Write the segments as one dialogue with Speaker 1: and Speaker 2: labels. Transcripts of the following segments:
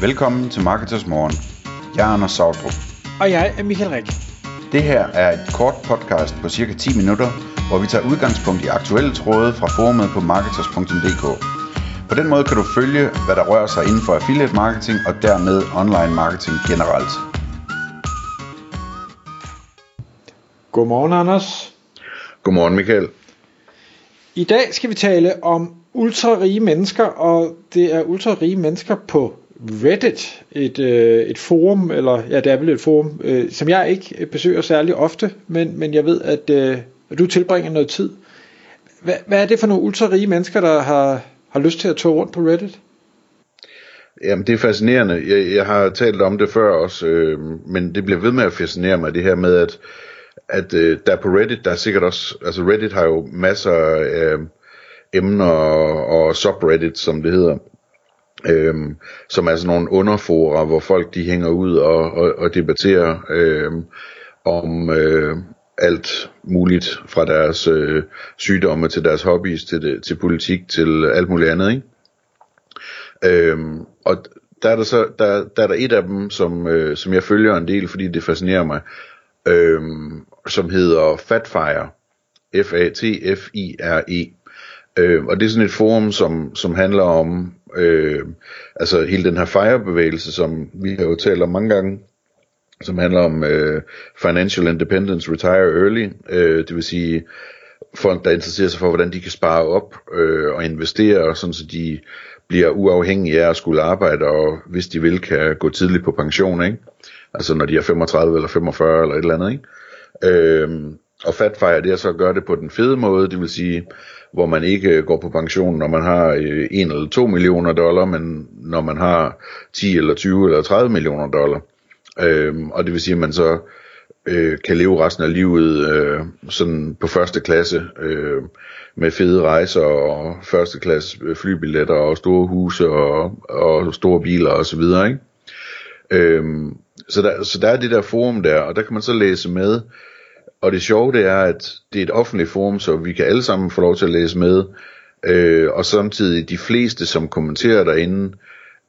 Speaker 1: Velkommen til Marketers Morgen. Jeg er Anders Sautrup.
Speaker 2: Og jeg er Michael Rik.
Speaker 1: Det her er et kort podcast på cirka 10 minutter, hvor vi tager udgangspunkt i aktuelle tråde fra forumet på marketers.dk. På den måde kan du følge, hvad der rører sig inden for affiliate marketing og dermed online marketing generelt.
Speaker 2: Godmorgen, Anders.
Speaker 1: Godmorgen, Michael.
Speaker 2: I dag skal vi tale om ultra-rige mennesker, og det er ultra-rige mennesker på Reddit, et, øh, et forum, eller ja, det er vel et forum, øh, som jeg ikke besøger særlig ofte, men, men jeg ved, at, øh, at du tilbringer noget tid. Hvad, hvad er det for nogle ultra-rige mennesker, der har, har lyst til at tage rundt på Reddit?
Speaker 3: Jamen, det er fascinerende. Jeg, jeg har talt om det før også, øh, men det bliver ved med at fascinere mig, det her med, at, at øh, der på Reddit, der er sikkert også, altså Reddit har jo masser af øh, emner og, og subreddit, som det hedder, øhm, som er sådan nogle underforer, hvor folk de hænger ud og, og, og debatterer øhm, om øh, alt muligt fra deres øh, sygdomme til deres hobbies til, det, til politik til alt muligt andet, ikke? Øhm, og der er der så der, der er der et af dem, som, øh, som jeg følger en del, fordi det fascinerer mig, øhm, som hedder Fatfire, F-A-T-F-I-R-E. Øh, og det er sådan et forum, som, som handler om øh, altså hele den her FIRE-bevægelse, som vi har jo talt om mange gange, som handler om øh, financial independence, retire early, øh, det vil sige folk, der interesserer sig for, hvordan de kan spare op øh, og investere, sådan så de bliver uafhængige af at skulle arbejde, og hvis de vil, kan gå tidligt på pension, ikke? Altså når de er 35 eller 45 eller et eller andet, ikke? Øh, og Fatfire, det er så at gøre det på den fede måde, det vil sige, hvor man ikke går på pension, når man har øh, 1 eller 2 millioner dollar, men når man har 10 eller 20 eller 30 millioner dollar. Øh, og det vil sige, at man så øh, kan leve resten af livet øh, sådan på første klasse øh, med fede rejser og første klasse øh, flybilletter og store huse og, og store biler og så videre, ikke? Øh, så, der, så der er det der forum der, og der kan man så læse med, og det sjove det er, at det er et offentligt forum, så vi kan alle sammen få lov til at læse med. Øh, og samtidig de fleste, som kommenterer derinde,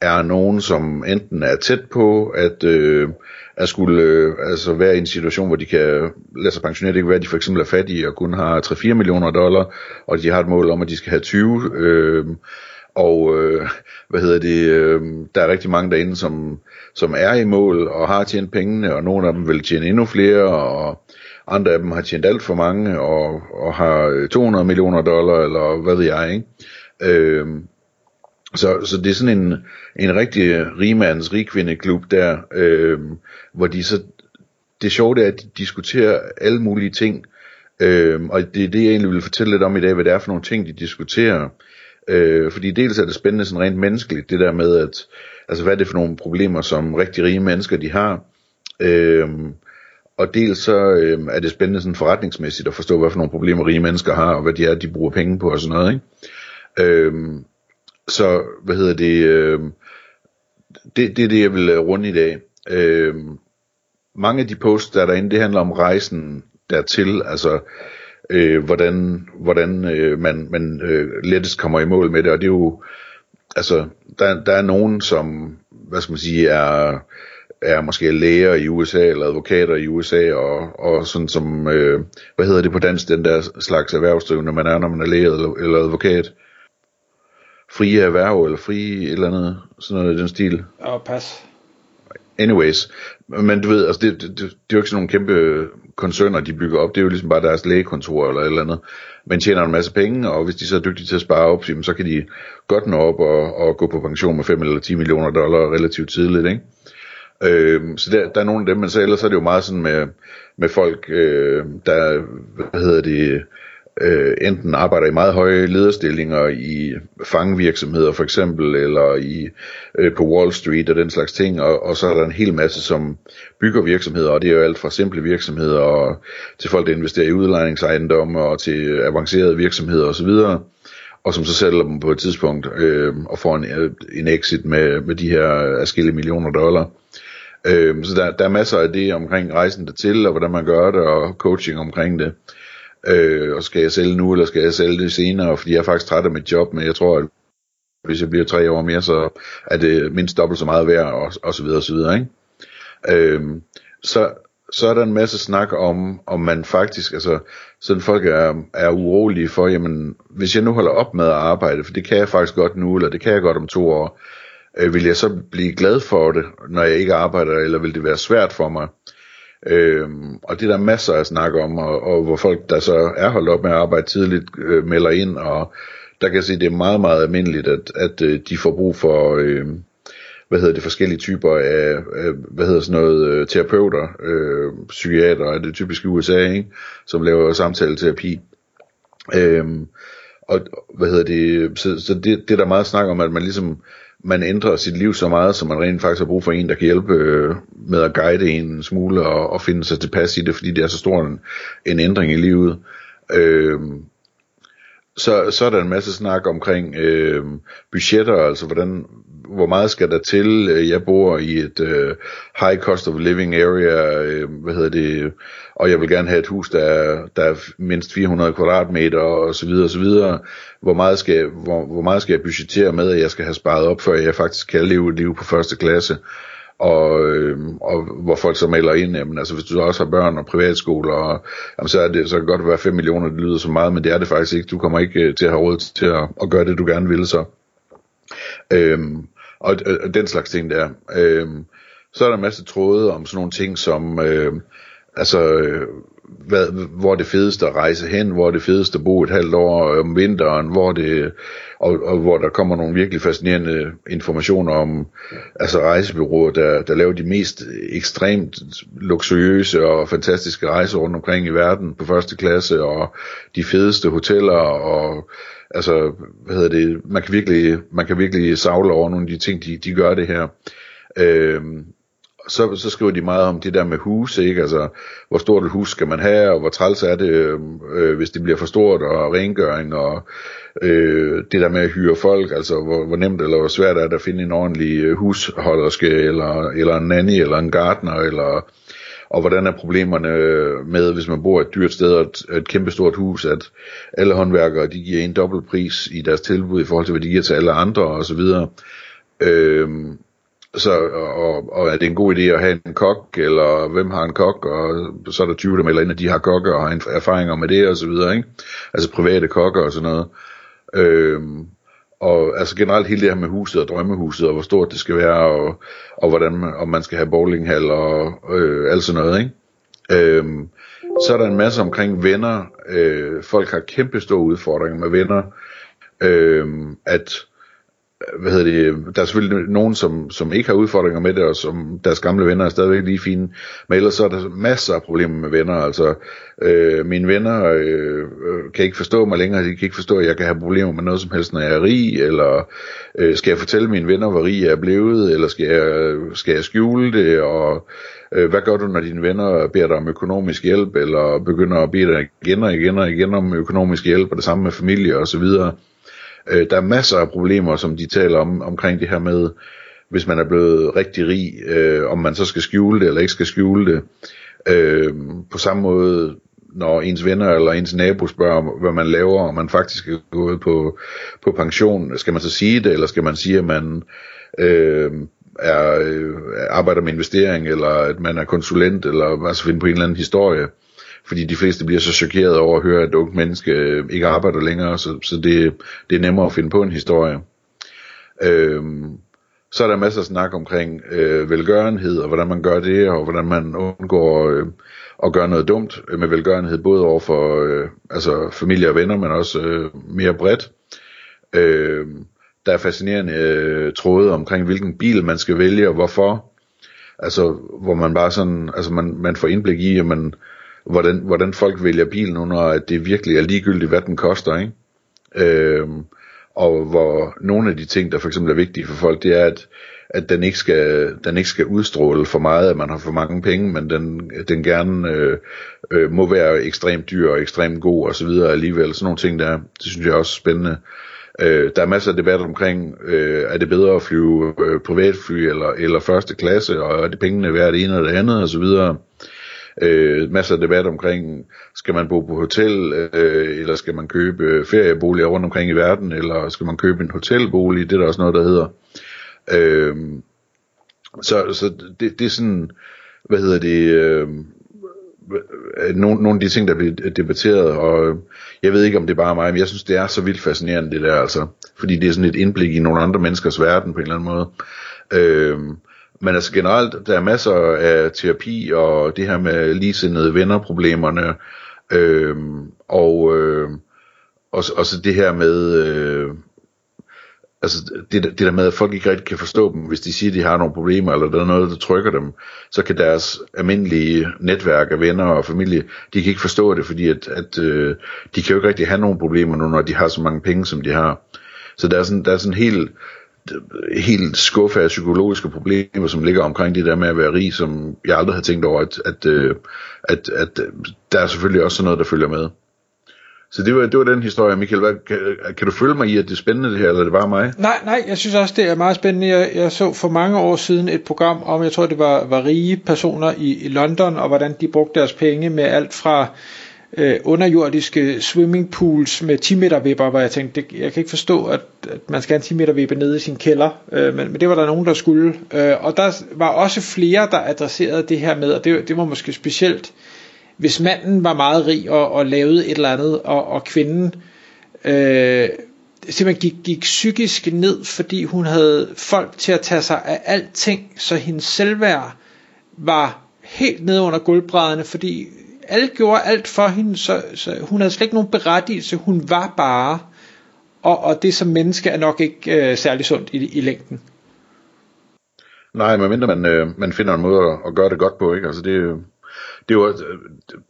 Speaker 3: er nogen, som enten er tæt på at, øh, at skulle øh, altså være i en situation, hvor de kan lade sig pensionere. Det kan være, at de for eksempel er fattige og kun har 3-4 millioner dollar, og de har et mål om, at de skal have 20. Øh, og øh, hvad hedder det, øh, der er rigtig mange derinde, som, som er i mål og har tjent pengene, og nogle af dem vil tjene endnu flere, og andre af dem har tjent alt for mange, og, og har øh, 200 millioner dollar, eller hvad ved jeg, ikke? Øh, så, så det er sådan en, en rigtig rigmands rigkvindeklub der, øh, hvor de så, det sjove det er, at de diskuterer alle mulige ting, øh, og det er det, jeg egentlig vil fortælle lidt om i dag, hvad det er for nogle ting, de diskuterer. Øh, fordi dels er det spændende sådan rent menneskeligt, det der med, at, altså hvad er det for nogle problemer, som rigtig rige mennesker de har, øh, og dels så øh, er det spændende sådan forretningsmæssigt at forstå, hvad for nogle problemer rige mennesker har, og hvad de er, de bruger penge på og sådan noget, ikke? Øh, så, hvad hedder det, øh, det, det er det, jeg vil øh, runde i dag. Øh, mange af de posts, der er derinde, det handler om rejsen dertil, altså øh, hvordan, hvordan øh, man, man øh, lettest kommer i mål med det, og det er jo, altså, der, der er nogen, som, hvad skal man sige, er, er måske læger i USA, eller advokater i USA, og, og sådan som, øh, hvad hedder det på dansk, den der slags erhvervsdrivende, man er, når man er læge eller, eller advokat frie erhverv, eller frie et eller andet, sådan noget i den stil.
Speaker 2: Ja, pas.
Speaker 3: Anyways, men du ved, altså det, det, det, det er jo ikke sådan nogle kæmpe koncerner, de bygger op, det er jo ligesom bare deres lægekontor eller et eller andet, men tjener en masse penge, og hvis de så er dygtige til at spare op, så kan de godt nå op og, og gå på pension med 5 eller 10 millioner dollar relativt tidligt, ikke? Øh, så der, der er nogle af dem, men så ellers er det jo meget sådan med, med folk, øh, der, hvad hedder det, øh, enten arbejder i meget høje lederstillinger i fangevirksomheder for eksempel, eller i øh, på Wall Street og den slags ting, og, og så er der en hel masse, som bygger virksomheder, og det er jo alt fra simple virksomheder og til folk, der investerer i udlejningsejendomme og til avancerede virksomheder osv., og som så sælger dem på et tidspunkt øh, og får en, en exit med, med de her afskillige millioner dollar. Øh, så der, der er masser af det omkring rejsen dertil, og hvordan man gør det, og coaching omkring det. Øh, og skal jeg sælge nu, eller skal jeg sælge det senere, fordi jeg er faktisk træt af mit job, men jeg tror, at hvis jeg bliver tre år mere, så er det mindst dobbelt så meget værd, og, og så videre, og så videre, ikke? Øhm, så, så er der en masse snak om, om man faktisk, altså, sådan folk er, er urolige for, jamen, hvis jeg nu holder op med at arbejde, for det kan jeg faktisk godt nu, eller det kan jeg godt om to år, øh, vil jeg så blive glad for det, når jeg ikke arbejder, eller vil det være svært for mig? Øh, og det er der masser af snak om, og, og hvor folk, der så er holdt op med at arbejde tidligt, øh, melder ind, og der kan jeg se, at det er meget, meget almindeligt, at, at øh, de får brug for, øh, hvad hedder det, forskellige typer af, af hvad hedder sådan noget, øh, terapeuter, øh, psykiater, er det typisk i USA, ikke? som laver samtaleterapi. Øhm, og hvad hedder det, så, så det, det er der meget snak om, at man ligesom, man ændrer sit liv så meget, så man rent faktisk har brug for en, der kan hjælpe øh, med at guide en, en smule og, og finde sig tilpas i det, fordi det er så stor en, en ændring i livet. Øh, så, så er der en masse snak omkring øh, budgetter, altså hvordan, hvor meget skal der til? Øh, jeg bor i et øh, high cost of living area, øh, hvad hedder det, og jeg vil gerne have et hus, der er, der er mindst 400 kvadratmeter og så videre og så videre. Hvor meget, skal, hvor, hvor meget skal jeg budgettere med, at jeg skal have sparet op, før jeg faktisk kan leve et liv på første klasse? Og, øh, og hvor folk så melder ind, jamen, altså hvis du også har børn og privatskoler, og, jamen, så, er det, så kan det godt være 5 millioner, det lyder så meget, men det er det faktisk ikke. Du kommer ikke øh, til at have råd til at, at gøre det, du gerne vil så. Øhm, og, og den slags ting der. Øhm, så er der en masse tråde om sådan nogle ting som, øh, altså, øh, hvad, hvor er det fedeste at rejse hen, hvor er det fedeste at bo et halvt år om vinteren, hvor det, og, og hvor der kommer nogle virkelig fascinerende informationer om altså rejsebyråer, der, der laver de mest ekstremt luksuriøse og fantastiske rejser rundt omkring i verden på første klasse, og de fedeste hoteller, og altså, hvad hedder det, man kan virkelig, man kan virkelig savle over nogle af de ting, de, de gør det her. Øh, så, så skriver de meget om det der med hus, ikke? Altså, hvor stort et hus skal man have, og hvor træls er det, øh, hvis det bliver for stort, og rengøring, og øh, det der med at hyre folk, altså hvor, hvor nemt eller hvor svært er det at finde en ordentlig øh, husholderske, eller, eller en nanny, eller en gartner, eller og hvordan er problemerne med, hvis man bor et dyrt sted og et, et kæmpestort hus, at alle håndværkere, de giver en dobbelt pris i deres tilbud i forhold til, hvad de giver til alle andre, og så videre. Øhm, så, og, og er det en god idé at have en kok, eller hvem har en kok, og så er der 20, der melder ind, at de har kokker og har erfaringer med det, og så videre, ikke? Altså private kokker og sådan noget. Øhm, og altså generelt hele det her med huset og drømmehuset, og hvor stort det skal være, og, og hvordan man, om man skal have bowlinghal og øh, alt sådan noget, ikke? Øhm, så er der en masse omkring venner. Øh, folk har kæmpe store udfordringer med venner. Øh, at hvad hedder det, der er selvfølgelig nogen, som, som ikke har udfordringer med det, og som deres gamle venner er stadigvæk lige fine, men ellers så er der masser af problemer med venner, altså øh, mine venner øh, øh, kan ikke forstå mig længere, de kan ikke forstå, at jeg kan have problemer med noget som helst, når jeg er rig, eller øh, skal jeg fortælle mine venner, hvor rig jeg er blevet, eller skal jeg, skal jeg skjule det, og øh, hvad gør du, når dine venner beder dig om økonomisk hjælp, eller begynder at bede dig igen og igen og igen om økonomisk hjælp, og det samme med familie og så videre. Øh, der er masser af problemer, som de taler om, omkring det her med, hvis man er blevet rigtig rig, øh, om man så skal skjule det eller ikke skal skjule det. Øh, på samme måde, når ens venner eller ens nabo spørger, hvad man laver, og man faktisk er gået på, på pension, skal man så sige det, eller skal man sige, at man øh, er, øh, arbejder med investering, eller at man er konsulent, eller hvad altså finde på en eller anden historie fordi de fleste bliver så chokeret over at høre, at et ungt menneske øh, ikke arbejder længere, så, så det, det er nemmere at finde på en historie. Øhm, så er der masser af snak omkring øh, velgørenhed, og hvordan man gør det, og hvordan man undgår øh, at gøre noget dumt med velgørenhed, både over for øh, altså familie og venner, men også øh, mere bredt. Øh, der er fascinerende øh, tråde omkring, hvilken bil man skal vælge, og hvorfor. Altså, hvor man bare sådan, altså man, man får indblik i, at man, hvordan, hvordan folk vælger bil nu, når det virkelig er ligegyldigt, hvad den koster, ikke? Øhm, og hvor nogle af de ting, der for eksempel er vigtige for folk, det er, at, at den, ikke skal, den ikke skal udstråle for meget, at man har for mange penge, men den, den gerne øh, øh, må være ekstremt dyr og ekstremt god og så videre alligevel. Sådan nogle ting der, det synes jeg er også spændende. Øh, der er masser af debat omkring, øh, er det bedre at flyve øh, privatfly eller, eller første klasse, og er det pengene værd det ene eller det andet og så videre. Øh, masser af debat omkring, skal man bo på hotel, øh, eller skal man købe ferieboliger rundt omkring i verden, eller skal man købe en hotelbolig, det er der også noget, der hedder. Øh, så så det, det er sådan, hvad hedder det, øh, nogle, nogle af de ting, der bliver debatteret, og jeg ved ikke, om det er bare mig, men jeg synes, det er så vildt fascinerende, det der altså. Fordi det er sådan et indblik i nogle andre menneskers verden, på en eller anden måde. Øh, men altså generelt, der er masser af terapi, og det her med ligesindede venner-problemerne, øh, og, øh, og, og så det her med, øh, altså det, det der med, at folk ikke rigtig kan forstå dem, hvis de siger, at de har nogle problemer, eller der er noget, der trykker dem, så kan deres almindelige netværk af venner og familie, de kan ikke forstå det, fordi at, at øh, de kan jo ikke rigtig have nogle problemer nu, når de har så mange penge, som de har. Så der er sådan, der er sådan helt, helt skuffe af psykologiske problemer, som ligger omkring det der med at være rig, som jeg aldrig havde tænkt over, at, at, øh, at, at, at der er selvfølgelig også sådan noget, der følger med. Så det var, det var den historie, Michael. Hvad, kan, kan du følge mig i, at det er spændende det her, eller er det bare mig?
Speaker 2: Nej, nej, jeg synes også, det er meget spændende. Jeg, jeg så for mange år siden et program om, jeg tror det var, var rige personer i, i London, og hvordan de brugte deres penge med alt fra øh, underjordiske swimmingpools med 10 meter vipper, hvor jeg tænkte, det, jeg kan ikke forstå, at, at man skal have en 10 meter vippe nede i sin kælder, øh, men, men det var der nogen, der skulle. Øh, og der var også flere, der adresserede det her med, og det, det var måske specielt hvis manden var meget rig og, og lavede et eller andet, og, og kvinden øh, simpelthen gik, gik psykisk ned, fordi hun havde folk til at tage sig af alting, så hendes selvværd var helt nede under gulvbrædderne, fordi alle gjorde alt for hende, så, så hun havde slet ikke nogen berettigelse, hun var bare, og, og det som menneske er nok ikke øh, særlig sundt i, i længden.
Speaker 3: Nej, medmindre man, øh, man finder en måde at, at gøre det godt på, ikke? Altså det, det er jo øh,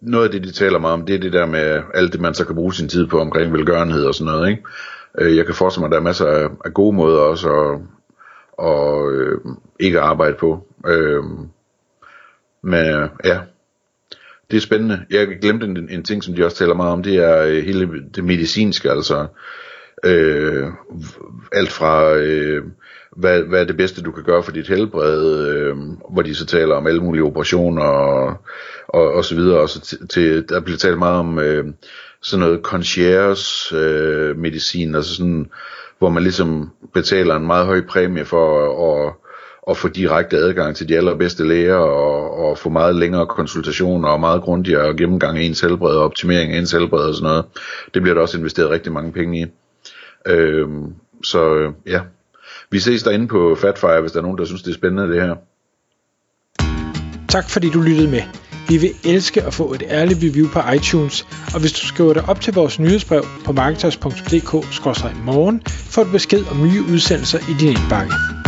Speaker 3: noget af det, de taler meget om, det er det der med alt det, man så kan bruge sin tid på omkring velgørenhed og sådan noget. Ikke? Øh, jeg kan forestille mig, at der er masser af, af gode måder også at, og, øh, ikke arbejde på. Øh, men ja, det er spændende. Jeg glemte en, en ting, som de også taler meget om, det er øh, hele det medicinske, altså øh, alt fra øh, hvad, hvad er det bedste, du kan gøre for dit helbred, øh, hvor de så taler om alle mulige operationer og, og, og så videre. Og så til, til, der bliver talt meget om øh, sådan noget concierge øh, medicin, altså sådan, hvor man ligesom betaler en meget høj præmie for at, at, få direkte adgang til de allerbedste læger og, og få meget længere konsultationer og meget grundigere gennemgang af ens helbred og optimering af ens helbred og sådan noget. Det bliver der også investeret rigtig mange penge i. Øhm, så øh, ja, vi ses derinde på Fatfire, hvis der er nogen, der synes, det er spændende det her.
Speaker 2: Tak fordi du lyttede med. Vi vil elske at få et ærligt review på iTunes, og hvis du skriver dig op til vores nyhedsbrev på marketers.dk-morgen, får du besked om nye udsendelser i din indbakke.